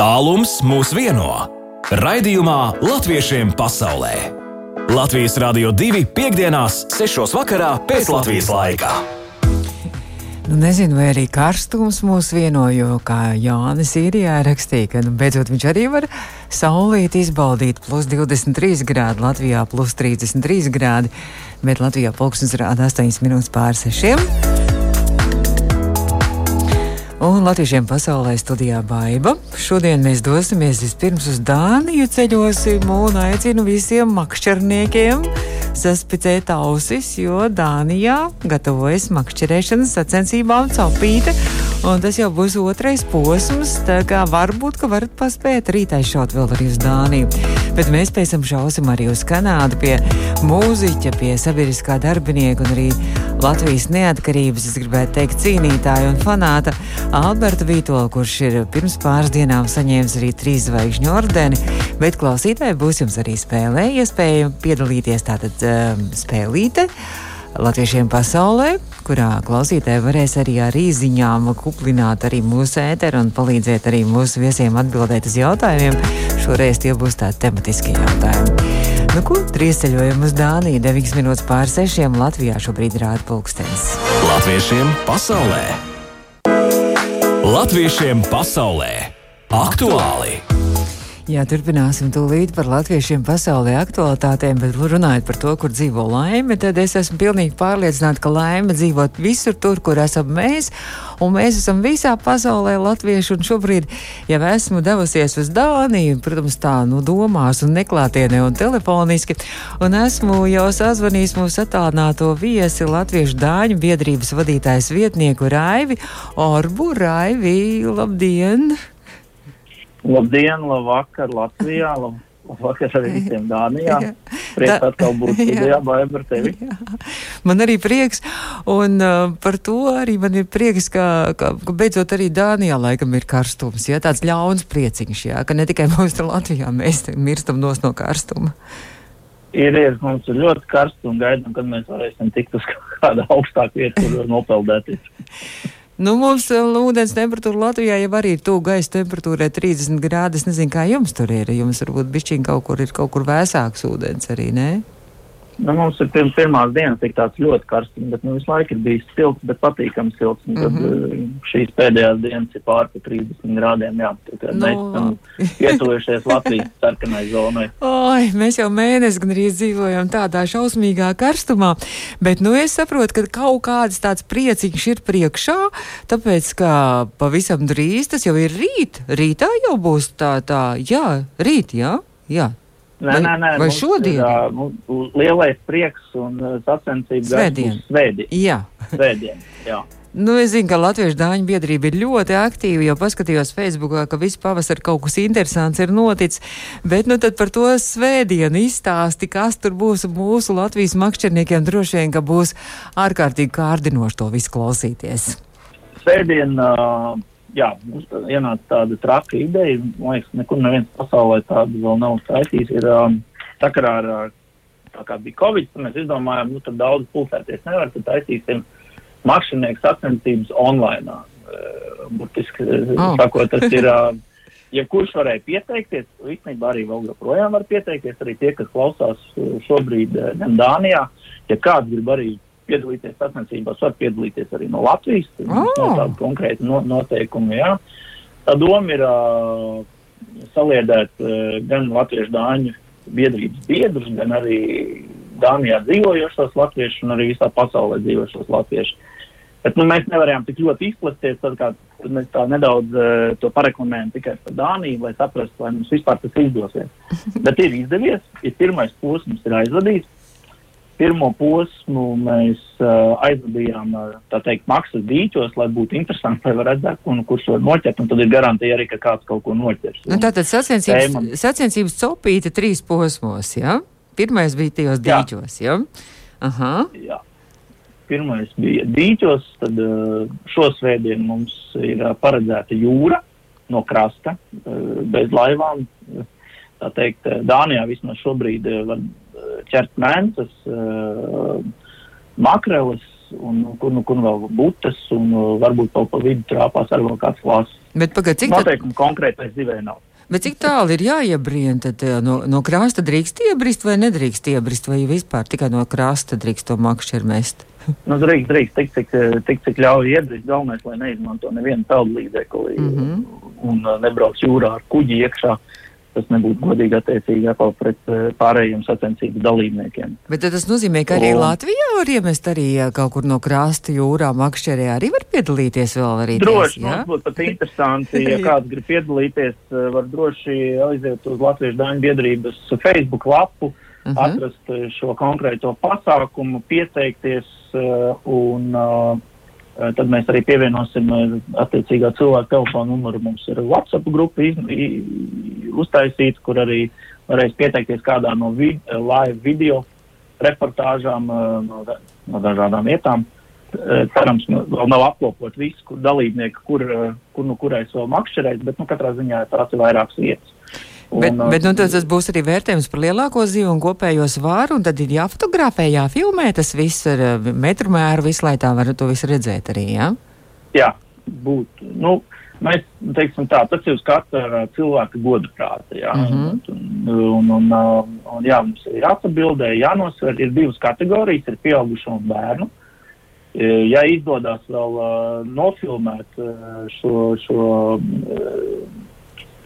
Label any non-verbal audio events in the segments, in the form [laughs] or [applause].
Tālums mūs vieno. Raidījumā Latviešiem pasaulē. Latvijas Rādio 2 piekdienās, 6. vakarā pēc Latvijas laika. Nu, nezinu, vai arī karstums mūs vieno, jo, kā Jānis īrijā rakstīja, ka nu, beidzot viņš arī var saulīt izbaudīt plus 23 grādi, Latvijā plus 33 grādi, bet Latvijā pulkstens rāda 8 minūtes pār 6. Un latviešiem pasaulē studijā Baiva. Šodien mēs dosimies vispirms uz Dāniju ceļosim un aicinu visiem makšķerniekiem saspicēt ausis, jo Dānijā gatavojas makšķerēšanas sacensībām caupīte. Un tas jau būs otrais posms, tā kā varbūt, ka varat paspēt rītā šaut vēl arī uz Dāniju. Bet mēs pēc tam šausim arī uz Kanādu pie mūziķa, pie sabiedriskā darbinieka un arī Latvijas neatkarības, es gribētu teikt, cīnītāja un fanāta Alberta Vītola, kurš ir pirms pāris dienām saņēmis arī trīs zvaigžņu ordeni, bet klausītāji būs jums arī spēlē, iespēja piedalīties tātad um, spēlīte. Latviešiem pasaulē, kurā klausītāji varēs arī ar īziņām kuplināt arī mūsu ēteru un palīdzēt arī mūsu viesiem atbildēt uz jautājumiem. Šoreiz tie būs tādi tematiskie jautājumi. Nu, ko trīs ceļojumi uz Dāniju, 9 minūtes pār 6. Latvijā šobrīd rāda pulkstenis. Latviešiem pasaulē! Latviešiem pasaulē! Aktuāli! Jā, turpināsim tūlīt par latviešiem pasaulē aktualitātēm, bet runājot par to, kur dzīvo laime, tad es esmu pilnīgi pārliecināta, ka laime dzīvo visur tur, kur esam mēs, un mēs esam visā pasaulē latvieši, un šobrīd jau esmu devusies uz Dāniju, protams, tā, nu, domās un neklātienē un telefoniski, un esmu jau sazvanījis mūsu attālināto viesi Latviešu Dāņu biedrības vadītājs vietnieku Raivi Orbu. Raivi, labdien! Labdien, labvakar Latvijā, lab, labvakar arī visiem Dānijā. Prieks atkal būt [laughs] studijā, Baiba ar tevi. Jā. Man arī prieks, un uh, par to arī man ir prieks, ka, ka, ka beidzot arī Dānijā laikam ir karstums, ja tāds ļauns prieciņš, jā, ka ne tikai mums te Latvijā mēs mirstam nos no karstuma. Ir, ir, mums ir ļoti karsts un gaidām, kad mēs varēsim tikt uz [laughs] kādu augstāku vietu, kur nopeldēties. [laughs] Nu, mums ūdens temperatūra Latvijā jau arī ir tuvu gaisa temperatūrai 30 grādi. Es nezinu, kā jums tur ir. Jums varbūt bišķiņ kaut kur ir kaut kur vēsāks ūdens arī, ne? Nu, mums ir pirms pirmās dienas tik tāds ļoti karsts, bet nu, visu laiku ir bijis silts, bet patīkams silts. Un tad mm -hmm. šīs pēdējās dienas ir pār pa 30 grādiem. Jā, tad no. mēs esam pietuvušies Latvijas sarkanai zonai. [laughs] Oi, mēs jau mēnesi gan arī dzīvojam tādā šausmīgā karstumā, bet nu es saprotu, ka kaut kāds tāds priecīgs ir priekšā, tāpēc, ka pavisam drīz tas jau ir rīt. Rītā jau būs tā, tā, jā, rīt, jā, jā. Nē, nē, nē. Vai šodien? Ir, uh, lielais prieks un sacensības svētdien. Svētdien. Jā. Svētdien, jā. Nu, es zinu, ka Latviešu dāņu biedrība ir ļoti aktīva, jo paskatījos Facebookā, ka visu pavasaru kaut kas interesants ir noticis. Bet nu tad par to svētdienu izstāsti, kas tur būs mūsu Latvijas makšķerniekiem. Droši vien, ka būs ārkārtīgi kārdinoši to visu klausīties. Svētdien uh, jā, mums ienāca tāda traka ideja. Man liekas, nekur neviens pasaulē tādu vēl nav taisījis. Ir um, sakarā ar, tā kā bija Covid, tad mēs izdomājām, nu, tad daudz pulcēties nevar, tad taisīsim makšķernieku sacensības online. Uh, burtiski oh. sakot, tas ir. Uh, Ja kurš varēja pieteikties, īstenībā arī vēl joprojām var pieteikties, arī tie, kas klausās šobrīd gan Dānijā, ja kāds grib arī piedalīties sacensībās, var piedalīties arī no Latvijas. Oh. No tāda konkrēta no, noteikuma. Jā. Tā doma ir uh, saliedēt uh, gan latviešu dāņu biedrības biedrus, gan arī Dānijā dzīvojošos latviešus un arī visā pasaulē dzīvojošos latviešus. Bet nu, mēs nevarējām tik ļoti izplatīties, tad kā mēs tā nedaudz uh, to pareklamējam tikai par Dāniju, lai saprastu, vai mums vispār tas izdosies. [laughs] Bet ir izdevies, ir pirmais posms ir aizvadīts pirmo posmu mēs uh, aizvadījām tā teikt, maksas dīķos, lai būtu interesanti, lai varētu redzēt, un kurš var noķert. Tad ir garantija arī, ka kāds kaut ko noķers. Nu, tātad sacensības, tēma. sacensības copīta trīs posmos, ja? Pirmais bija tajos dīķos, ja? Aha. Jā. Pirmais bija dīķos, tad uh, šo svētdienu mums ir uh, paredzēta jūra no krasta, uh, bez laivām. Tā teikt, Dānijā vismaz šobrīd var ķert mēnesis, uh, makreles, un kur nu, kur vēl būtas, un uh, varbūt kaut pa vidu trāpās arī vēl kāds klāsts. Bet pagad, cik Noteikumi konkrētais zivē nav. Bet cik tālu ir jāiebrien, tad eh, no, no krasta drīkst iebrist vai nedrīkst iebrist, vai vispār tikai no krasta drīkst to makšķeru mest? [laughs] Nu, drīkst, drīkst, tik cik, tik, cik ļauj iebrist, galvenais, lai neizmanto nevienu peldu līdzekli Mm -hmm. un uh, nebrauc jūrā ar kuģi iekšā. Tas nebūtu godīgi attiecīgi atkal pret uh, pārējiem sacensību dalībniekiem. Bet tas nozīmē, ka arī Un- Latvijā var iemest arī kaut kur no krasta jūrā makšķerē arī var piedalīties vēl arī Droši, jā? mums būtu pat [laughs] interesanti, ja kāds grib piedalīties, uh, var droši aiziet uz Latvijas Dāņu biedrības Facebook lapu, Mhm. atrast uh, šo konkrēto pasākumu, pieteikties uh, un uh, uh, tad mēs arī pievienosim uh, attiecīgā cilvēka telefonu numuru. Mums ir WhatsApp grupa uztaisīta, kur arī varēs pieteikties kādā no vid, uh, live video reportāžām no, da- no dažādām vietām. Cerams, nu, vēl nav apkopot visu dalībnieku, kur, kur nu kurais vēl makšķerēt, bet nu, katrā ziņā tās ir vairākas vietas. Bet, uh, bet nu, tas būs arī vērtējums par lielāko zivu un kopējo svāru, un tad ir jāfotografē, jāfilmē tas viss ar uh, metru mēru, visu, lai tā var to visu redzēt arī, jā? Jā, būtu. Nu, mēs teiksim tā, tas ir uz katra cilvēka goda prāta. Jā, Mhm. un, un, un, un, un, jā, mums ir jāatbildē, jānosver. Ir divas kategorijas, ir pieaugušo un bērnu. E, Ja izdodas vēl uh, nofilmēt uh, šo, šo uh,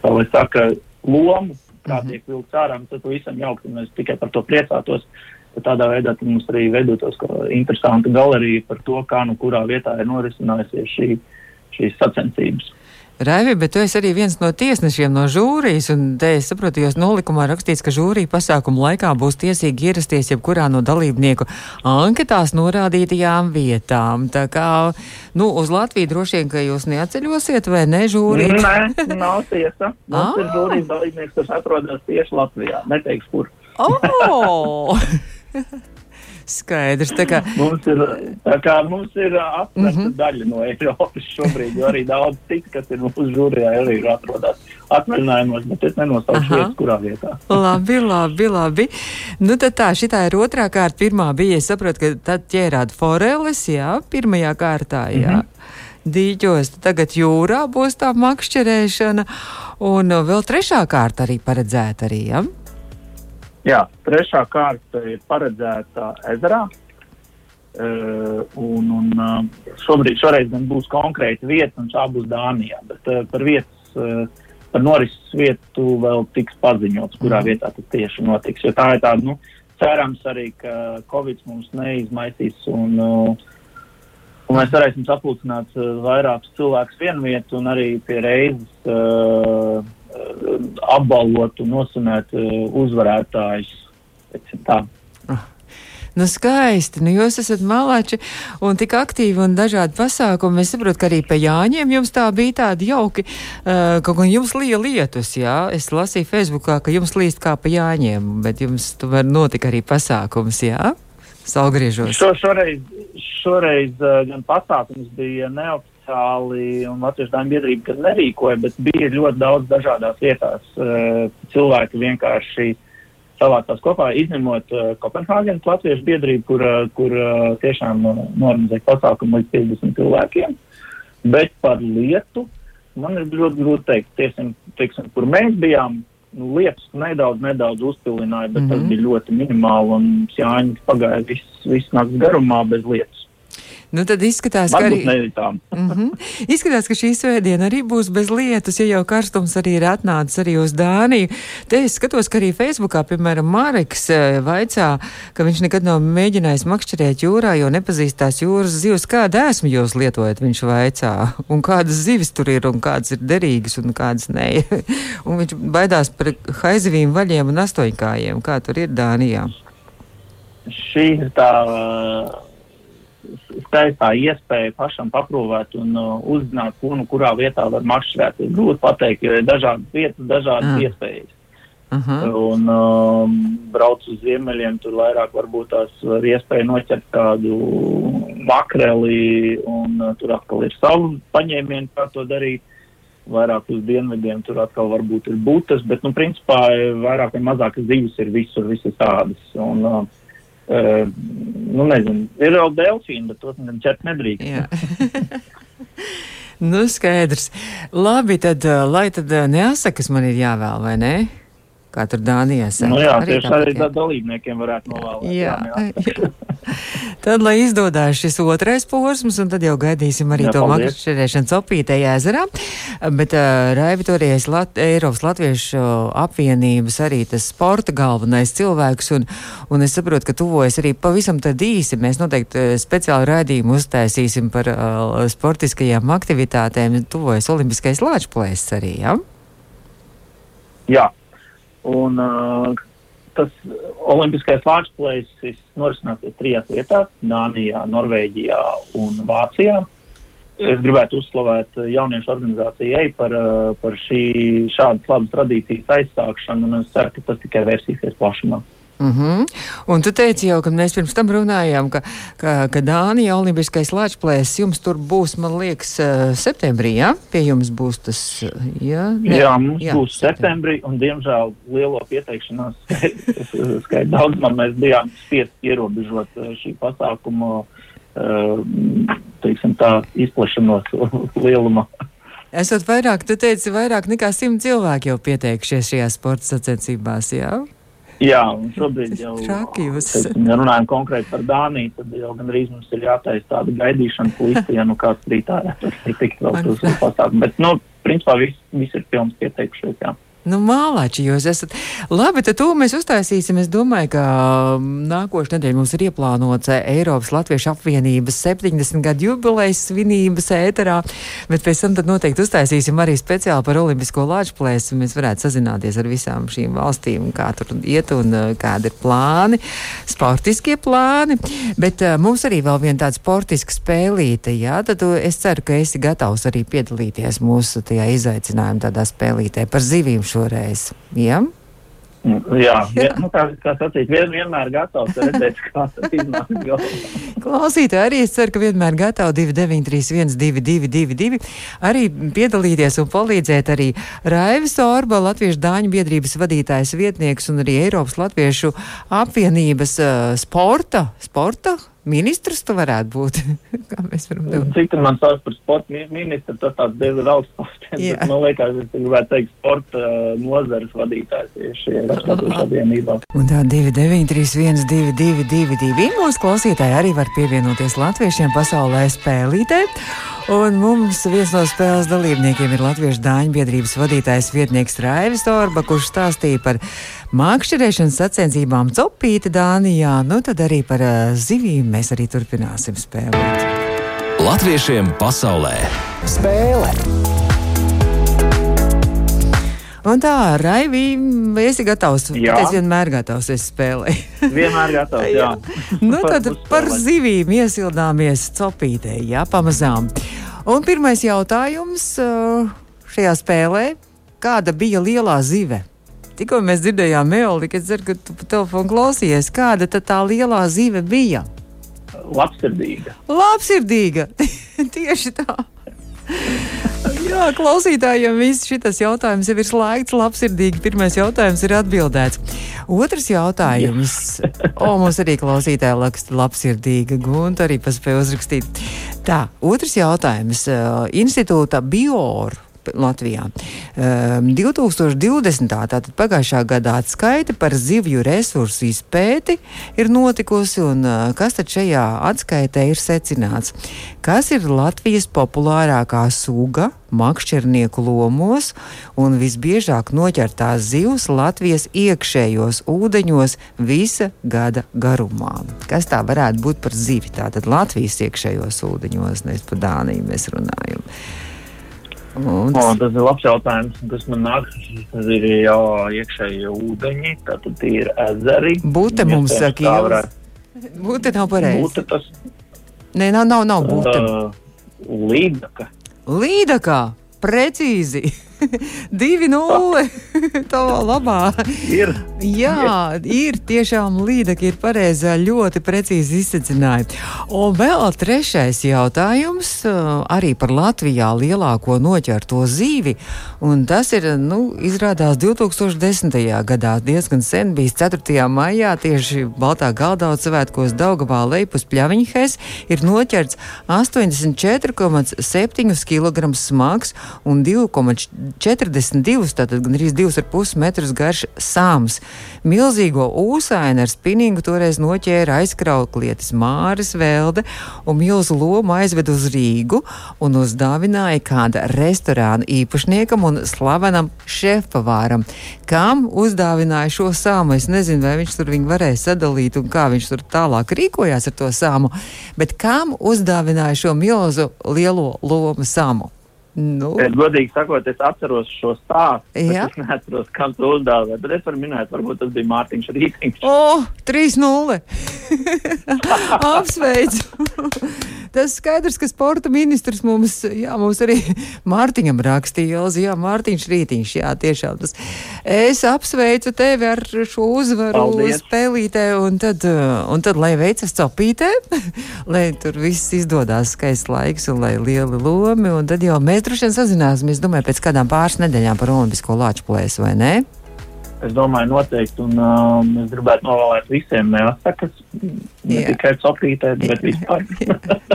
kā lai saka, lomu, kā Mhm. tiek vilkts ārā, tad pavisam jauki, mēs tikai par to priecātos. Tādā veidā mums arī veidotos interesanta galerija par to, kā nu kurā vietā ir norisinājusies šī, šīs sacensības. Raivi, bet tu esi arī viens no tiesnešiem no žūrijas, un te es saprotu, jūs nolikumā rakstīts, ka žūrija pasākuma laikā būs tiesīgi ierasties jebkurā no dalībnieku anketās norādītajām vietām. Tā kā, nu, uz Latviju droši vien, ka jūs neatceļosiet, vai ne, žūrija? Nē, nav tiesa. [laughs] Mums ir Ah. žūrijas dalībnieks, kas atrodas tieši Latvijā. Neteiks, kur. Oh! [laughs] [laughs] Skaidrs, tā kā. Mums ir, kā mums ir aptvērta mm. -hmm. daļa no Eiropas šobrīd, jo arī daudz citu, kas ir mūsu žūrijā, arī ir atrodas atvaļinājumos, bet es nenosaukšu vietas, kurā vietā. Labi, labi, labi. Nu, tad tā, šitā ir otrā kārta. Pirmā bija, es saprotu, ka tad ķērāt foreles, jā, pirmajā kārtā, jā. Mm -hmm. Dīķos, tagad jūrā būs tā makšķerēšana, un vēl trešā kārta arī paredzēta arī, jā. Jā, trešā kārta ir paredzēta ezerā. Uh, un, un uh, šobrīd, šoreiz gan būs konkrēta vieta, un tā būs Dānijā. Bet uh, par vietas, uh, par norises vietu vēl tiks paziņots, kurā Mhm. vietā tas tieši notiks. Jo tā ir tāda, nu, cerams arī, ka Covid mums neizmaisīs un, uh, un mēs varēsim sapulcināt uh, vairākus cilvēkus vienu vietu un arī pie reizes uh, apbalvot un nosunēt uh, uzvarētājus. Tā. Nu, skaisti. Nu, jūs esat malāči un tik aktīvi un dažādi pasākumi. Es saprotu, ka arī pie Jāņiem jums tā bija tādi jauki, uh, kaut gan jums lija lietus, jā. Es lasīju Facebookā, ka jums līst kā pa Jāņiem, bet jums tomēr notika arī pasākums, jā? Saugriežos. Šo, šoreiz šoreiz uh, gan pasākums bija neoficiāli, un Latvijas Dāņu biedrība gan nerīkoja, bet bija ļoti daudz dažādās vietās. Uh, cilvēki vienkārši savācās kopā, izņemot uh, Kopenhāgenes Latviešu biedrību, kur, uh, kur tiešām norganizēja pasākumu līdz 50 cilvēkiem. Bet par lietu man ir ļoti grūti teikt, tiesim, teiksim, kur mēs bijām. Nu, lietas nedaudz, nedaudz uzpildīja, bet mm -hmm. tas Mhm. bija ļoti minimāli. Un Jānis pagāja viss, viss nakts garumā bez lietas. Nu, tad izskatās, ka Varbūt arī. ne tā. Mm -hmm. Izskatās, ka šī svētdiena arī būs bez lietus, ja jau karstums arī ir atnācis arī uz Dāniju. Te es skatos, ka arī Facebookā, piemēram, Mareks eh, vaicā, ka viņš nekad nav mēģinājis makšķerēt jūrā, jo nepazīst tās jūras zivs. Kādu esmu jūs lietojat, viņš vaicā, un kādas zivis tur ir, un kādas ir derīgas, un kādas nē. [laughs] un viņš baidās par haizivīm, vaļiem un astoņkājiem. Kā tur ir Dānijā? Šī ir tā uh, skaistā iespēja pašam paprūvēt un uh, uzzināt, kur nu kurā vietā var makšķerēt. Ir grūti pateikt, jo ir dažādas vietas, dažādas Ah. iespējas. Aha. Un um, brauc uz ziemeļiem, tur vairāk varbūt tās var iespēja noķert kādu makreli, un uh, tur atkal ir savu paņēmienu, kā to darīt. Vairāk uz dienvidiem tur atkal varbūt ir būtas, bet, nu, principā vairāk vai mazāk zīves ir visur, visas tādas. Un, uh, Uh, nu, nezinu, ir vēl delfīni, bet tos ķert nedrīkst. Jā. [laughs] nu, skaidrs. Labi, tad, lai tad neasakas man ir jāvēl, vai ne? Kā tur Dānijā saka. Nu jā, Arī tieši arī jā. da- dalībniekiem varētu novēlēt. Jā, jā. [laughs] [laughs] tad, lai izdodas šis otrais posms, un tad jau gaidīsim arī Jā, to makšķerēšanu Copītē ezerā. Bet uh, Raivi toreiz Lat Eiropas Latviešu apvienības arī tas sporta galvenais cilvēks, un, un es saprotu, ka tuvojas arī pavisam tad īsi. Mēs noteikti speciāli raidījumu uztaisīsim par uh, sportiskajām aktivitātēm. Tuvojas Olimpiskais lāčplēs arī, jā? jā. Un uh, tas Olimpiskais lāčplēsis norisināsies trijās vietās - Dānijā, Norvēģijā un Vācijā. Es gribētu uzslavēt jauniešu organizāciju EI par, uh, par šī, šādas labas tradīcijas aizsākšanu, un es ceru, ka tas tikai vērsīsies plašumā. Uh -huh. Un tu teici jau, kad mēs pirms tam runājām, ka, ka, ka Dānija Olimpiskais lāčplēs jums tur būs, man liekas, eh, septembrī, jā? Pie jums būs tas, eh, jā? Jā, jā mums jā, būs septembrī, un diemžēl lielo pieteikšanās [laughs] skaitu skait daudzumam mēs bijām spiest ierobežot eh, šī pasākuma teiksim, tā, izplašanos [laughs] lielumā. Esot vairāk, tu teici, vairāk nekā simt cilvēki jau pieteikšies šajās sporta sacensībās, jā? Jā, un šobrīd jau teiksim, ja runājam konkrēti par Dāniju, tad jau gandrīz mums ir jātaisa tāda gaidīšanas lista, ja nu kāds rītā ir tikt vēl uz pasākumu. Bet, nu, principā viss vis ir pilns pieteikušies, jā. Nu, mālači jūs esat. Labi, tad to mēs uztaisīsim. Es domāju, ka mm, nākošais nedēļa mums ir ieplānots eh, Eiropas Latviešu apvienības 70 gadu jubilejas svinības ēterā, bet pēc tam tad noteikti uztaisīsim arī speciāli par Olimpisko lāču plēsu. Mēs varētu sazināties ar visām šīm valstīm, kā tur iet un eh, kādi ir plāni, sportiskie plāni. Bet uh, mums arī vēl viena tāda sportiska spēlīte, jā, tad tu, es ceru, ka esi gatavs arī piedalīties mūsu tajā izaicinājuma tādā spēlītē par zivīm šoreiz. Mm, Jā, jā. Nu, kā, kā sacīt, vien, vienmēr gatavs redzēt, kā tas iznāk galvā. [laughs] Klausītāji, arī es ceru, ka vienmēr gatavi 2931, 222, arī piedalīties un palīdzēt arī Raivis Orba, Latviešu Dāņu biedrības vadītājs vietnieks un arī Eiropas Latviešu apvienības uh, sporta, sporta ministrs tu varētu būt. [laughs] Kā mēs varam tev? Cik tur man sauc par sporta mi- ministru, tas tāds diezgan augsts postens. Man liekas, es gribētu teikt sporta uh, nozares vadītājs tieši Latvijas [laughs] savienībā. Un tā 2931, 222, mūsu klausītāji arī var pievienoties latviešiem pasaulē spēlītē. Un mums viens no spēles dalībniekiem ir Latviešu dāņu biedrības vadītājs vietnieks Raivis Orba, kurš stāstīja par mākšķerēšanas sacensībām Copīta Dānijā. Nu tad arī par zivīm mēs arī turpināsim spēlēt. Latviešiem pasaulē spēle! Un tā, Raivi, esi gatavs? Jā. Es vienmēr gatavs, es spēlēju. Vienmēr gatavs, jā. [laughs] Nu, tad par zivīm iesildāmies copītē, jā, pamazām. Un pirmais jautājums šajā spēlē - kāda bija lielā zive? Tikko mēs dzirdējām Meoli, kad ceru, ka tu pa telefonu klausījies, kāda tad tā lielā zive bija? Labsirdīga. Labsirdīga! [laughs] Tieši tā! Jā, klausītājiem viss šis jautājums jau ir slēgts. Labsirdīgi. Pirmais jautājums ir atbildēts. Otrs jautājums. O, mums arī klausītāja laksta labsirdīga. Gunta arī paspēja uzrakstīt. Tā, otrs jautājums. Institūta Bior. Latvijā. Um, 2020. tātad pagājušā gadā atskaita par zivju resursu izpēti ir notikusi, un uh, kas tad šajā atskaitē ir secināts? Kas ir Latvijas populārākā suga makšķernieku lomos un visbiežāk noķertās zivs Latvijas iekšējos ūdeņos visa gada garumā? Kas tā varētu būt par zivi? Tātad Latvijas iekšējos ūdeņos, nevis par Dāniju mēs runājam. Un O, tas ir labs jautājums. Tas man nāk, tas ir jau iekšēji ūdeņi, tātad tie ir ezeri. Būte mums Iespējams, saka, Ieva. varētu Būte nav pareizi. būt tas Nē, nav, nav, nav būte. uh, līdaka. Līdakā, precīzi. [laughs] 2-0. [laughs] Tavā labā. Ir. Jā, ir tiešām līdekļi ir pareizā, ļoti precīzi izsacināti. Un vēl trešais jautājums arī par Latvijā lielāko noķerto zīvi. Un tas ir, nu, izrādās 2010. gadā diezgan sen bijis 4. maijā tieši Baltā Galdauts svētkos Daugavā lejpus Pļaviņhēs ir noķerts 84,7 kg smags un 2,42, tātad gandrīz 2,5 metrus garš sāms. Milzīgo ūsaini ar spinningu toreiz noķēra aizkrauklietis Māris Velde un milzu lomu aizved uz Rīgu un uzdāvināja kāda restorāna īpašniekam un slavenam šefpavāram. Kam uzdāvināja šo sāmu? Es nezinu, vai viņš tur viņu varēja sadalīt un kā viņš tur tālāk rīkojās ar to sāmu, bet kam uzdāvināja šo milzu lielo lomu sāmu? Nu. Es, godīgi sakot, es atceros šo stāstu. Es neatceros, kam to uzdāvināja. Bet es varu minēt, varbūt tas bija Mārtiņš Rītiņš. O, 3-0. [laughs] Apsveicu. tas skaidrs, ka sporta ministrs mums, jā, mums arī Mārtiņam rakstīja, Elzi, jā, Mārtiņš Rītiņš, jā, tiešām tas. Es apsveicu tevi ar šo uzvaru Paldies. spēlītē, un tad, un tad, lai veicas copītē, [laughs] lai tur viss izdodās skaists laiks un lai lieli lomi, un tad jau mēs droši vien sazināsimies, domāju, pēc kādām pāris nedēļām par olimpisko lāču plēsu, vai ne? Es domāju, noteikti. Un um, es gribētu novēlēt visiem neatsakas. Ne Jā. tikai copītē, bet vispār.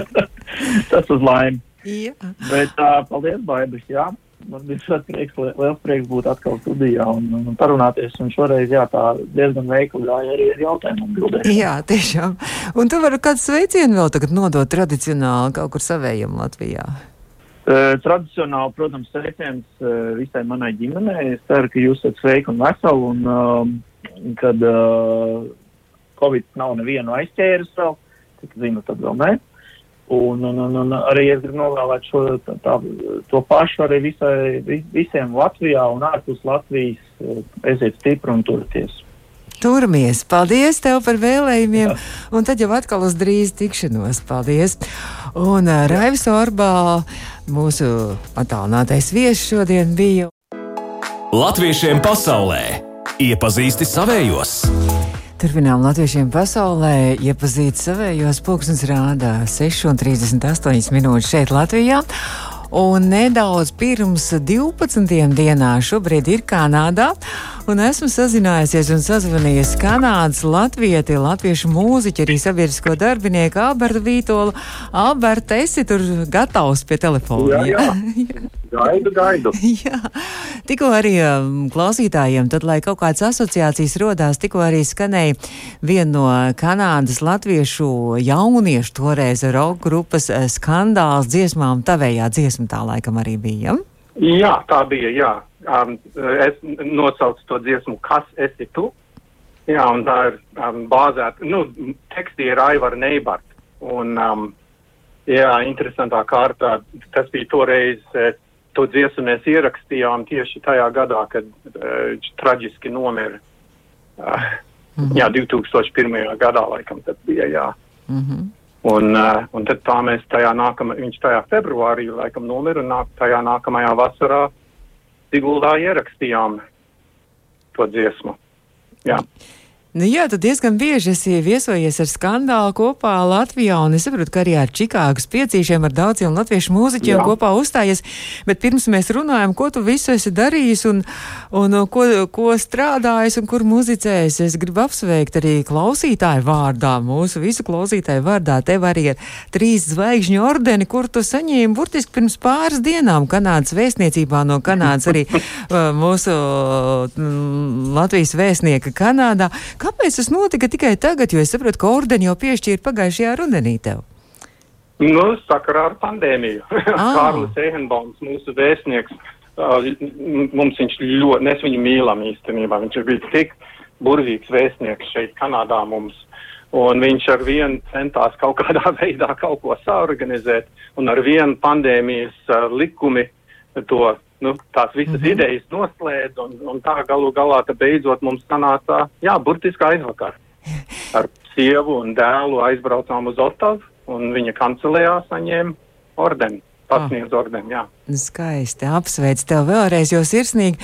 [laughs] Tas uz laimi. Jā. Bet uh, paldies, Baibis. Jā. Man bija ļoti prieks, liels prieks būt atkal studijā un, un parunāties. Un šoreiz, jā, tā diezgan veikli gāja arī ar jautājumu atbildēm. Jā, tiešām. Un tu vari kādu sveicienu vēl tagad nodot tradicionāli kaut kur savējam Latvijā? Uh, tradicionāli, protams, sveiciens uh, visai manai ģimenei. Es ceru, ka jūs esat sveiki un veseli un uh, kad uh, Covid nav nevienu aizķēris vēl, cik zinu, tad vēl ne. Un, un, un, un arī es gribu novēlēt šo, tā, tā, to pašu arī visai, vis, visiem Latvijā un ārpus Latvijas. Esiet stipri un turieties! Turamies! Paldies tev par vēlējumiem! Un tad jau atkal uz drīz tikšanos. Paldies! Un uh, Raivis Orbā, mūsu attālinātais viesis šodien bija Latviešiem pasaulē iepazīsti savējos! Turpinām latviešiem pasaulē iepazīt savējos. Pūkstens rāda 6,38 minūtes šeit Latvijā. Un nedaudz pirms 12. dienā šobrīd ir Kanādā. Un esmu sazinājusies un sazvanījies Kanādas latvieti, latviešu mūziķi, arī sabiedrisko darbinieku Albertu Vītolu. Alberta, esi tur gatavs pie telefona? Jā, jā. [laughs] [laughs] Gaidu, gaidu. [laughs] jā, tikko arī um, klausītājiem, tad, lai kaut kādas asociācijas rodās, tikko arī skanēja viena no Kanādas latviešu jauniešu toreiz roka grupas eh, skandāls dziesmām, tavējā dziesma tā laikam arī bija. Jā, tā bija, jā um, es nosaucu to dziesmu, kas esi tu. Jā, un tā ir um, bāzēta, nu, tekstī ir Aivara Neibart. Un, um, jā, interesantā kārtā, tas bija toreiz, eh, to dziesmu mēs ierakstījām tieši tajā gadā, kad uh, traģiski nomira. Uh, mm -hmm. Jā, 2001. gadā laikam tas bija, jā. Mm -hmm. Un, uh, un tad tā mēs tajā nākamajā, viņš tajā februārī laikam nomira un nāk, tajā nākamajā vasarā Siguldā ierakstījām to dziesmu. Jā. Nu, jā, tu diezgan bieži esi viesojies ar skandālu kopā Latvijā, un es saprotu, ka arī ar Čikāgas piecīšiem ar daudziem latviešu mūziķiem jā. kopā uzstājies. Bet pirms mēs runājam, ko tu visu esi darījis un, un ko, ko strādājis un kur muzicējis, es gribu apsveikt arī klausītāju vārdā, mūsu visu klausītāju vārdā. Tev arī ir trīs zvaigžņu ordeni, kur tu saņēmi burtiski pirms pāris dienām Kanādas vēstniecībā no Kanādas arī [laughs] mūsu Latvijas vēstnieka Kanādā. Kāpēc tas notika tikai tagad, jo es saprotu, ka ordeni jau piešķīra pagājušajā rudenī tev? Nu, sakarā ar pandēmiju. [laughs] Ah. Kārlis Eihenbaums, mūsu vēstnieks, uh, mums viņš ļoti, mēs viņu mīlam īstenībā, viņš ir bijis tik burvīgs vēstnieks šeit Kanādā mums. Un viņš ar vienu centās kaut kādā [laughs] veidā kaut ko saorganizēt, un ar vienu pandēmijas uh, likumi to nu, tās visas mm -hmm. idejas noslēdz, un, un tā galu galā beidzot mums sanāca, jā, burtiski aizvakar. [laughs] Ar sievu un dēlu aizbraucām uz Otavu, un viņa kancelējā saņēma ordeni. Pasniedz ah. ordeni. Jā. Skaisti apsveic tev vēlreiz, jo sirsnīgi.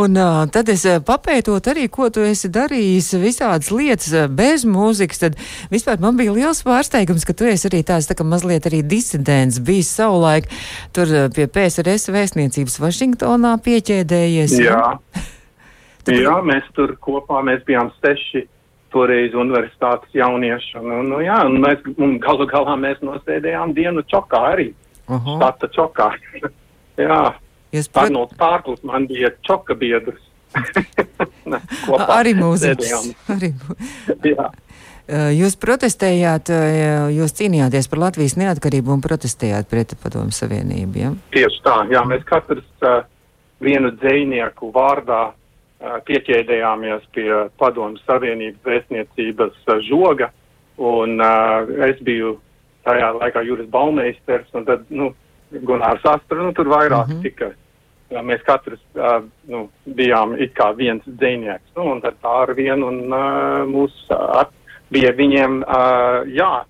Un uh, tad es papētot arī, ko tu esi darījis, visādas lietas bez mūzikas, tad vispār man bija liels pārsteigums, ka tu esi arī tāds tā kā mazliet arī disidents, bijis savulaik tur pie PSRS vēstniecības Vašingtonā pieķēdējies. Jā. [laughs] Tad... Jā, mēs tur kopā, mēs bijām seši toreiz universitātes jaunieši, un, un, un, jā, un mēs, un galu galā mēs nosēdējām dienu čokā arī. -huh. Stata čokā. [laughs] Jā. Jūs pat... Arnolds Pārklis man bija čoka biedrs. [laughs] arī mūzikas. [laughs] Arī. Jā. Jūs protestējāt, jūs cīnījāties par Latvijas neatkarību un protestējāt pret Padomu Savienību. Ja? Tieši tā, jā, mēs katrs uh, vienu dzēnieku vārdā uh, pieķēdējāmies pie Padomu Savienības vēstniecības uh, žoga, un uh, es biju tajā laikā Juris Balmeisters un tad, nu, Gunārs Astra, nu, tur vairāk mm -hmm. tika. Jā, mēs katrs uh, nu, bijām it kā viens dzēnieks, nu, un tad tā ar vienu, un uh, mūs uh, bija viņiem uh, jā,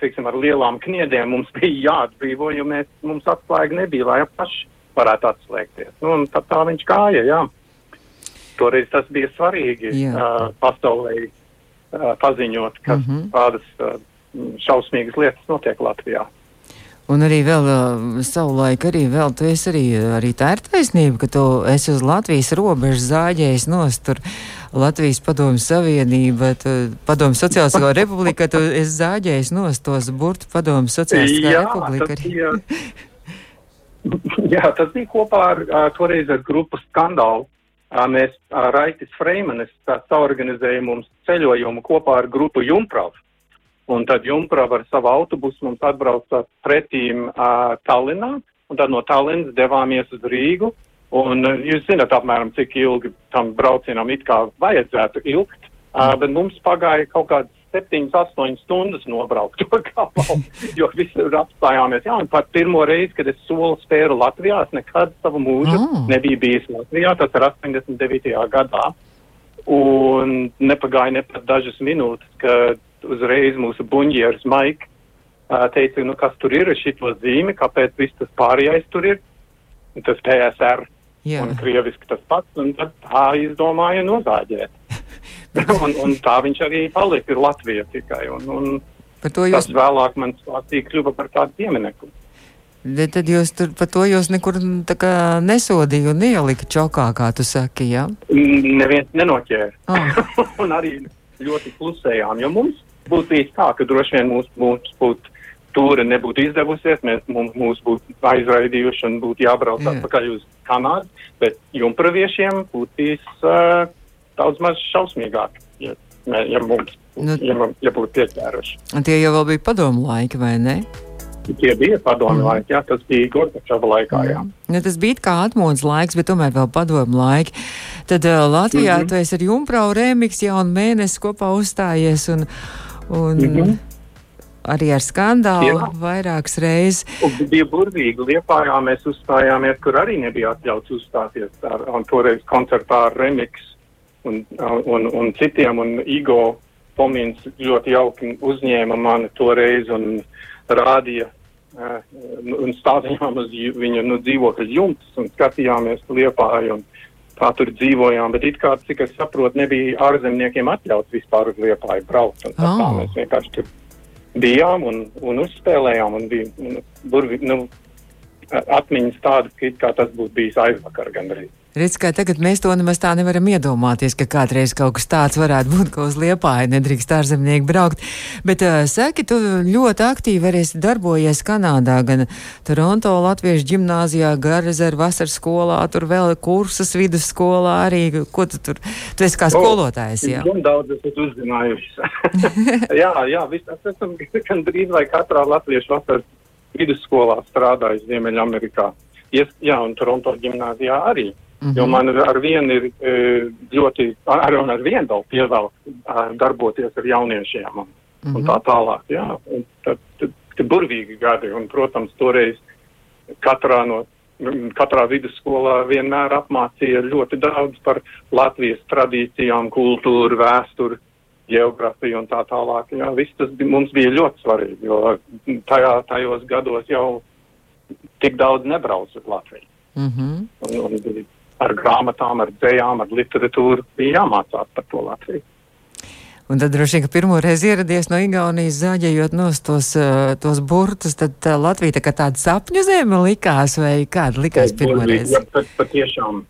teiksim, ar lielām kniedēm mums bija jāatbrīvo, jo mēs, mums atslēga nebija, lai paši varētu atslēgties. Nu, un tad tā viņš kāja, jā. Toreiz tas bija svarīgi uh, pasaulē uh, paziņot, ka mm -hmm. tādas uh, šausmīgas lietas notiek Latvijā. Un arī vēl uh, savulaik, arī vēl tu esi arī, arī tā ir taisnība, ka tu esi uz Latvijas robežas zāģējis nost tur Latvijas padomju savienība, tu, padomju sociāliskā [laughs] republika, tu esi zāģējis nost tos burtu padomju sociāliskā jā, republika. Tas bija, [laughs] jā, tas bija kopā ar, toreiz ar grupu skandālu. Mēs, Raitis Freimanis, saorganizēja mums ceļojumu kopā ar grupu Jumpravu. Un tad Jumprava ar savu autobusu mums atbrauca pretīm uh, Tallinā, un tad no Tallinas devāmies uz Rīgu. Un uh, jūs zināt apmēram, cik ilgi tam braucienam it kā vajadzētu ilgt, uh, bet mums pagāja kaut kāds 7, 8 stundas nobraukt to gabalu, [laughs] jo visur apstājāmies. Jā, un pat pirmo reizi, kad es soli spēru Latvijā, es nekad savu mūžu oh. nebiju bijis Latvijā, tas ir 89. gadā. Un nepagāja ne pat dažas minūtes, kad uzreiz mūsu buņģieris Maik teica, nu kas tur ir šito zīmi, kāpēc viss tas pārējais tur ir, tas PSR. Jā. Un krieviski tas pats, un tad tā izdomāja nozāģēt. [laughs] un, un tā viņš arī palika Latvija tikai. Un, un par to jūs... Tas vēlāk man stāstīja kļuva par tādu pieminiektu. Bet tad jūs tur par to jūs nekur nesodīja un ielika čokā, kā tu saki? Ja? Neviens nenoķēra. Oh. [laughs] un arī ļoti klusējām, jo mums būtu bijis tā, ka droši vien mums, mums būtu tūri nebūtu izdevusies, mēs, mums, būtu aizraidījuši un būtu jābrauc Jā. atpakaļ uz Kanādu, bet jumpraviešiem būtu bijis uh, daudz maz šausmīgāk, ja, ja mums nu, ja, ja būtu pieķēruši. Tie jau bija padomu laiki, vai ne? Tie bija padomu mm. laiki, jā, tas bija Gorbačova laikā, jā. Mm. Ja, tas bija kā atmodas laiks, bet tomēr vēl padomu laiki. Tad uh, Latvijā mm -hmm. tu esi ar Jumprau Rēmiks jaunu mēnesi kopā uzstājies un, un mm -hmm. arī ar skandālu Jā. vairākas reizes. Un bija burvīgi. Liepājā mēs uzstājāmies, kur arī nebija atļauts uzstāties ar, un toreiz koncertā ar Remiks un, un, un citiem, un Igo Pomins ļoti jauki uzņēma mani toreiz un rādīja un stādījām uz viņa nu, dzīvokļa jumtas un skatījāmies liepāju. Un, kā tur dzīvojām, bet it kā, cik es saprotu, nebija ārzemniekiem atļauts vispār uz Liepāju braukt. Un, oh. tā mēs vienkārši tur bijām un, un uzspēlējām un bija un, burvi, nu, atmiņas tādas, ka kā tas būtu bijis aizvakar gandrīz. Redz, kā tagad mēs to nemaz tā nevaram iedomāties, ka kādreiz kaut kas tāds varētu būt, ka uz liepāja nedrīkst ārzemnieki braukt. Bet, uh, saki, tu ļoti aktīvi arī darbojies Kanādā, gan Toronto Latviešu ģimnāzijā, Garezer vasaras skolā, tur vēl kursas vidusskolā arī. Ko tu tur? Tu esi kā skolotājs, jā? Man daudz esat uzzinājuši. [laughs] jā, jā, viss, es esmu gan drīz vai katrā Latviešu vasaras vidusskolā strādājis Ziemeļamerikā. Yes, jā, un Toronto ģimnāzijā arī. Mm -hmm. Jo man ar vienu ir e, ļoti, ar, ar vienu vēl pievēl darboties ar jauniešiem un, mm -hmm. un tā tālāk. Jā, un tad, tad, tad burvīgi gadi, un, protams, toreiz katrā no katrā vidusskolā vienmēr apmācīja ļoti daudz par Latvijas tradīcijām, kultūru, vēsturi, geogrāfiju un tā tālāk. Jā, viss tas bija, mums bija ļoti svarīgi, jo tajā, tajos gados jau tik daudz nebrauc uz Latviju. Mm -hmm. un, un ar grāmatām, ar dzējām, ar literatūru bija jāmācās par to Latviju. Un tad droši vien, ka pirmo reizi ieradies no Igaunijas zāģējot nos tos, uh, tos burtus, tad uh, Latvija tā kā tāda sapņu zeme likās, vai kāda likās pirmo reizi? Jā, pat, pat tiešām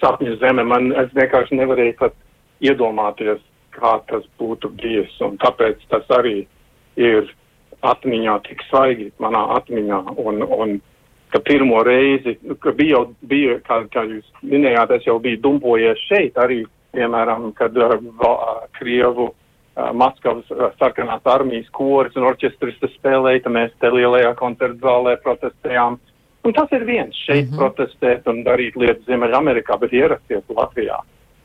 sapņu zeme. Man, es vienkārši nevarēju pat iedomāties, kā tas būtu bijis, un tāpēc tas arī ir atmiņā tik svaigi manā atmiņā, un, un ka pirmo reizi, ka bija jau, bija, kā, kā jūs minējāt, es jau biju dumpojies šeit arī, piemēram, kad uh, Krievu uh, Maskavas uh, sarkanās armijas koris un orķestris spēlēja, tad mēs te lielajā koncertu zālē protestējām. Un tas ir viens šeit mm -hmm. protestēt un darīt lietas Ziemeļamerikā, bet ierasties Latvijā.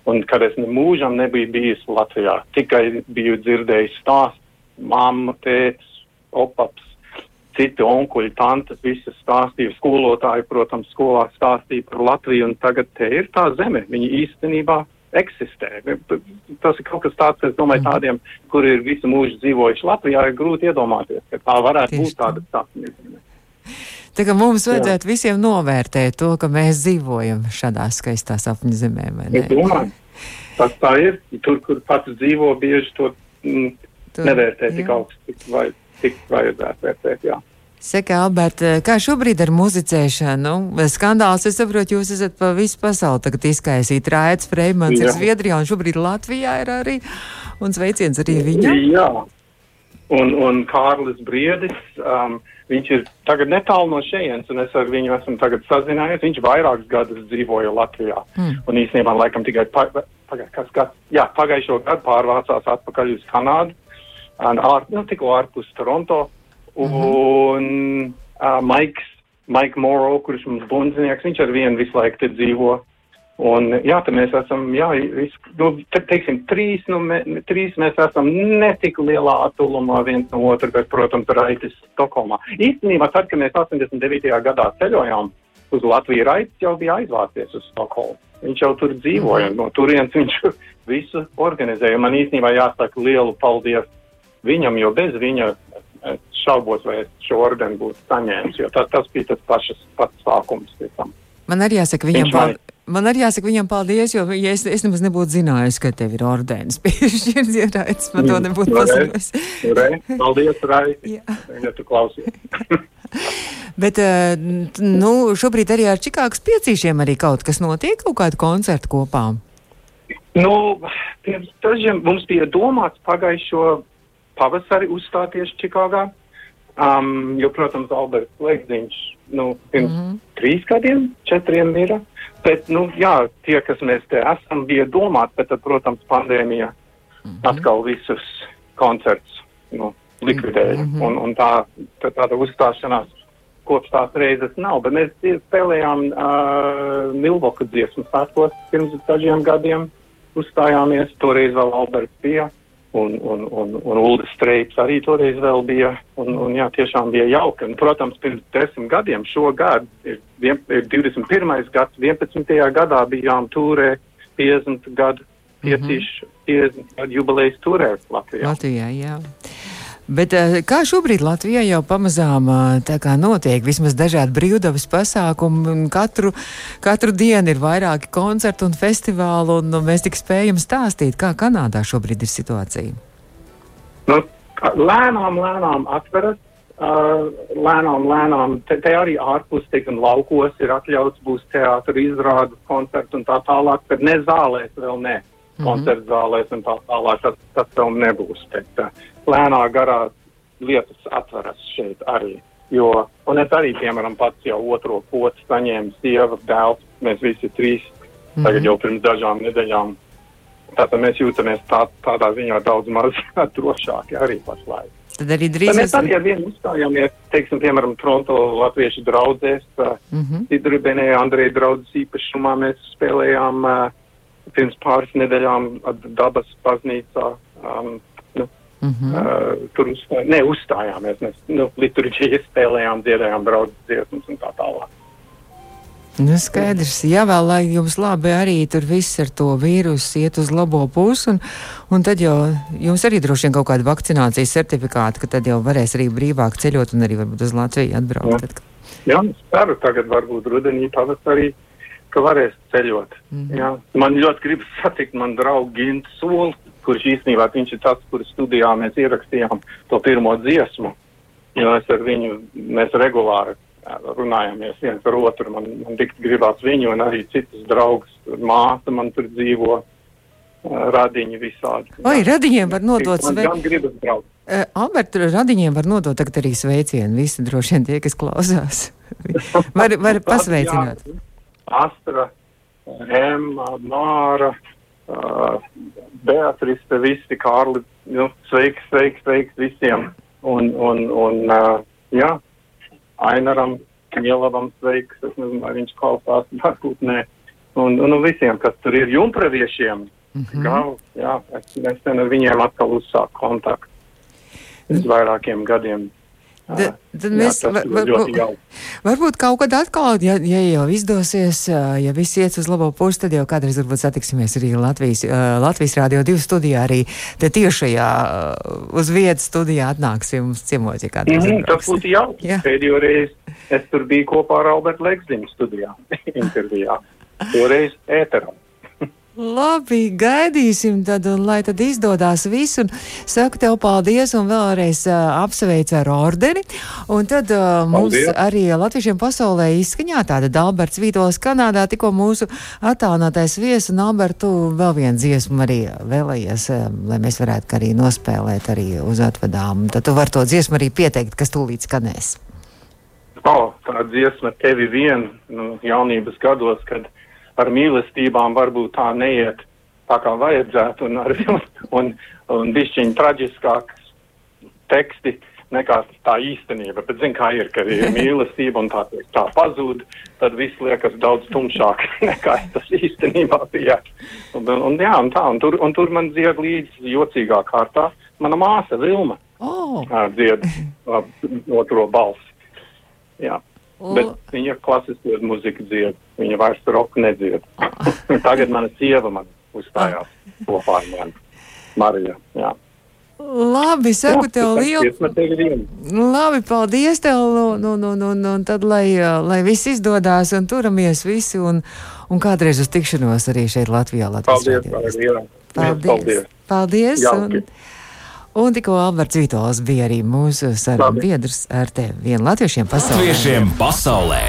Un kad es mūžam nebiju bijis Latvijā, tikai biju dzirdējis stāstu, mamma, tētis, opaps, citi onkuļi, tantes, visas stāstīja, skolotāji, protams, skolā stāstīja par Latviju, un tagad te ir tā zeme, viņi īstenībā eksistē. Tas ir kaut kas tāds, es domāju, Mhm. tādiem, kuri ir visu mūžu dzīvojuši Latvijā, ir grūti iedomāties, ka tā varētu Tieši būt tāda sapņu. Tā kā mums vajadzētu visiem novērtēt to, ka mēs dzīvojam šādā skaistā sapņu zemē, vai Es ne? domāju, tas tā ir. Tur, kur pats dzīvo, bieži to mm, Tu- nevērtē tik jā. augstu, cik, vai, cik vajadzētu vērtēt. Jā. Saka, Alberta, kā šobrīd ar muzicēšanu? Skandāls, es saprotu, jūs esat pa visu pasauli tagad izkaisīt. Raids Freimans ir Jā. Zviedrijā un šobrīd Latvijā ir arī. Un sveiciens arī viņam. Jā, un, un Kārlis Briedis, um, viņš ir tagad netālu no šejienes, un es ar viņu esmu tagad sazinājies. Viņš vairākus gadus dzīvoja Latvijā, Hmm. un īstenībā laikam tikai pa, paga, kas, kas, jā, pagājušo gadu pārvācās atpakaļ uz Kanādu, ār, nu, tikko ārpus Toronto, un uh, Maiks, Maik Moro, kurš mums bundzinieks, viņš ar vienu visu laiku te dzīvo. Un, jā, tad mēs esam, jā, vis, nu, te, teiksim, trīs, nu, me, trīs mēs esam ne tik lielā attālumā viens no otra, bet, protams, Raitis Stokholmā. Īstenībā, tad, kad mēs 89. gadā ceļojām uz Latviju, Raitis jau bija aizvācies uz Stokholmu. Viņš jau tur dzīvoja, no turienes viņš [laughs] visu organizēja. Man īstenībā jāsaka lielu paldies viņam, jo bez viņa es šaubos, vai es šo ordeni būtu saņēmis, jo tas, tas bija tas pašas pats sākums. Tiesam. Man arī jāsaka viņam Viņš man- arī jāsaka viņam paldies, jo ja es, es nemaz nebūtu zinājis, ka tev ir ordens. Piešķirts, [laughs] ja raids, man to nebūtu Nu, paziņojis. Re, paldies, Raiti, [laughs] Jā. ja tu klausies. [laughs] Bet, eh, nu, šobrīd arī ar Čikāgas piecīšiem arī kaut kas notiek, kaut kādu koncertu kopā. Nu, pirms dažiem mums bija domāts pagājušo pavasari uzstāties Čikāgā. Um, jo, protams, Alberts Legziņš, nu, pirms mm -hmm. trīs gadiem, četriem ir. Bet, nu, jā, tie, kas mēs te esam, bija domāti, bet, tad, protams, pandēmija mm -hmm. atkal visus koncertus nu, likvidēja. Mm -hmm. un, un tā, tā, tāda uzstāšanās kopš tās reizes nav. Bet mēs spēlējām uh, Milvoka dziesmu svētkos pirms dažiem gadiem. Uzstājāmies, toreiz vēl Alberts bija. Un, un, un, un Ulris Streips arī toreiz vēl bija. Un, un jā, tiešām bija jauki. Un, protams, pirms desmit gadiem šogad ir, vien, ir 21. gads, 11. gadā bijām tūrē 50 gadu, piecīšu, 50 gadu jubilejas tūrē Latvijā. Latvijā, jā. Bet eh, kā šobrīd Latvijā jau pamazām eh, notiek vismaz dažādi brīvdabas pasākumi, katru, katru dienu ir vairāki koncerti un festivāli, un nu, mēs tik spējam stāstīt, kā Kanādā šobrīd ir situācija. Nu, lēnām, lēnām atveras. Uh, lēnām, lēnām, te, te arī ārpus, teiksim, laukos ir atļauts būs teātris, izrādes, koncerts un tā tālāk, bet ne zālēs vēl ne. Mhm. Koncerts zālēs un tā tālāk, tas, tas vēl nebūs. Bet uh, lēnā garā lietas atveras šeit arī. Jo, un es arī, piemēram, pats jau otro potu saņēmu sieva, dēls, mēs visi trīs, tagad jau pirms dažām nedēļām. Tātad mēs jūtamies tā, tādā ziņā daudz maz [laughs] drošāki arī pašlaik. Tad arī drīz mēs arī ar vienu uzstājāmies, teiksim, piemēram, Toronto latviešu draugzēs, uh, Mm -hmm. Andreja draudzes īpašumā mēs spēlējām uh, pirms pāris nedēļām dabas baznīcā. Um, nu, Mm -hmm. uh, tur uzstā, ne, uzstājāmies, mēs nu, liturģijas spēlējām, dziedājām draudzes dziesmas un tā tālāk. Nu, skaidrs, jā, vēl lai jums labi arī tur viss ar to vīrusu iet uz labo pusi, un, un tad jau jums arī droši vien kaut kāda vakcinācijas certifikāta, ka tad jau varēs arī brīvāk ceļot un arī varbūt uz Latviju atbraukt. Jā. Tad, Jā, es ceru, tagad varbūt rudenī, pavasarī, ka varēs ceļot. Mm -hmm. Jā. Man ļoti gribas satikt man draugu Gintu Soli, kurš īstenībā viņš ir tas, kurš studijā mēs ierakstījām to pirmo dziesmu. Jo es ar viņu, mēs regulāri runājamies viens ar otru. Man, man tik gribās viņu un arī citus draugus. Māsa man tur dzīvo, radiņi visādi. Vai radiņiem var nodot sveicienu? Uh, Albert, radiņiem var nodot tagad arī sveicienu. Visi droši vien tie, kas klausās. [laughs] var, var pasveicināt. Astra, Emma, Māra, uh, Beatrice, visi Kārli, nu, sveiki, sveiki, sveiki visiem. Un, un, un uh, jā, Ainaram, Mielavam sveiks, es nezinu, vai viņš klausās, [laughs] varbūt nē. Un, un, un visiem, kas tur ir jumpraviešiem, mm -hmm. Gal, jā, es nesen ar viņiem atkal uzsāku kontaktu. Pēc vairākiem gadiem Da, tad mēs jā, var, var, varbūt kaut kad atkal, ja, ja jau izdosies, ja viss iet uz labo pusi, tad jau kādreiz varbūt satiksimies arī Latvijas, Latvijas Rādio 2 studijā, arī te tiešajā uz vietas studijā atnāksim mums ciemos, ja kādreiz. Mm, tas būtu jauki. Pēdējo reizi es tur biju kopā ar Albertu Legziņu studijā, [laughs] intervijā. Toreiz ēteram. Labi, gaidīsim, tad, un lai tad izdodas viss. Saku tev paldies un vēlreiz uh, apsveicu ar ordeni. Un tad uh, mums paldies. arī latviešiem pasaulē izskaņā tāda Alberts Vītols Kanādā, tikko mūsu attālinātais viesis un Albertu vēl vienu dziesmu arī vēlējies, uh, lai mēs varētu arī nospēlēt arī uz atvedām. Tad tu vari to dziesmu arī pieteikt, kas tūlīt skanēs. O, oh, tā dziesma tevi vien nu, jaunības gados, kad ar mīlestībām varbūt tā neiet tā kā vajadzētu un, ar, un, un, bišķiņ traģiskāks teksti nekā tā īstenība. Bet zin kā ir, ka ir [laughs] mīlestība un tā, tā pazūd, tad viss liekas daudz tumšāk [laughs] nekā tas īstenībā bija. Un, un, un jā, un tā, un tur, un tur man dzied līdz jocīgā kārtā mana māsa Vilma. Oh. Dzied otro balsi. Jā. Bet viņa klasisko mūziku dzied, viņa vairs roku nedzied. [laughs] Tagad mana sieva man uzstājās kopā ar mani. Marija, jā. Labi, saku jā, tev lielu. Labi, paldies tev. Nu, nu, nu, nu, tad, lai, lai viss izdodas un turamies visi un, un kādreiz uz tikšanos arī šeit Latvijā. Latvijas paldies, paldies. Paldies. Paldies. paldies. Jauki. Un, Un tikko Alberts Vitols bija arī mūsu sarunu biedrs ar tevi. Vienu latviešiem pasaulē. Latviešiem pasaulē.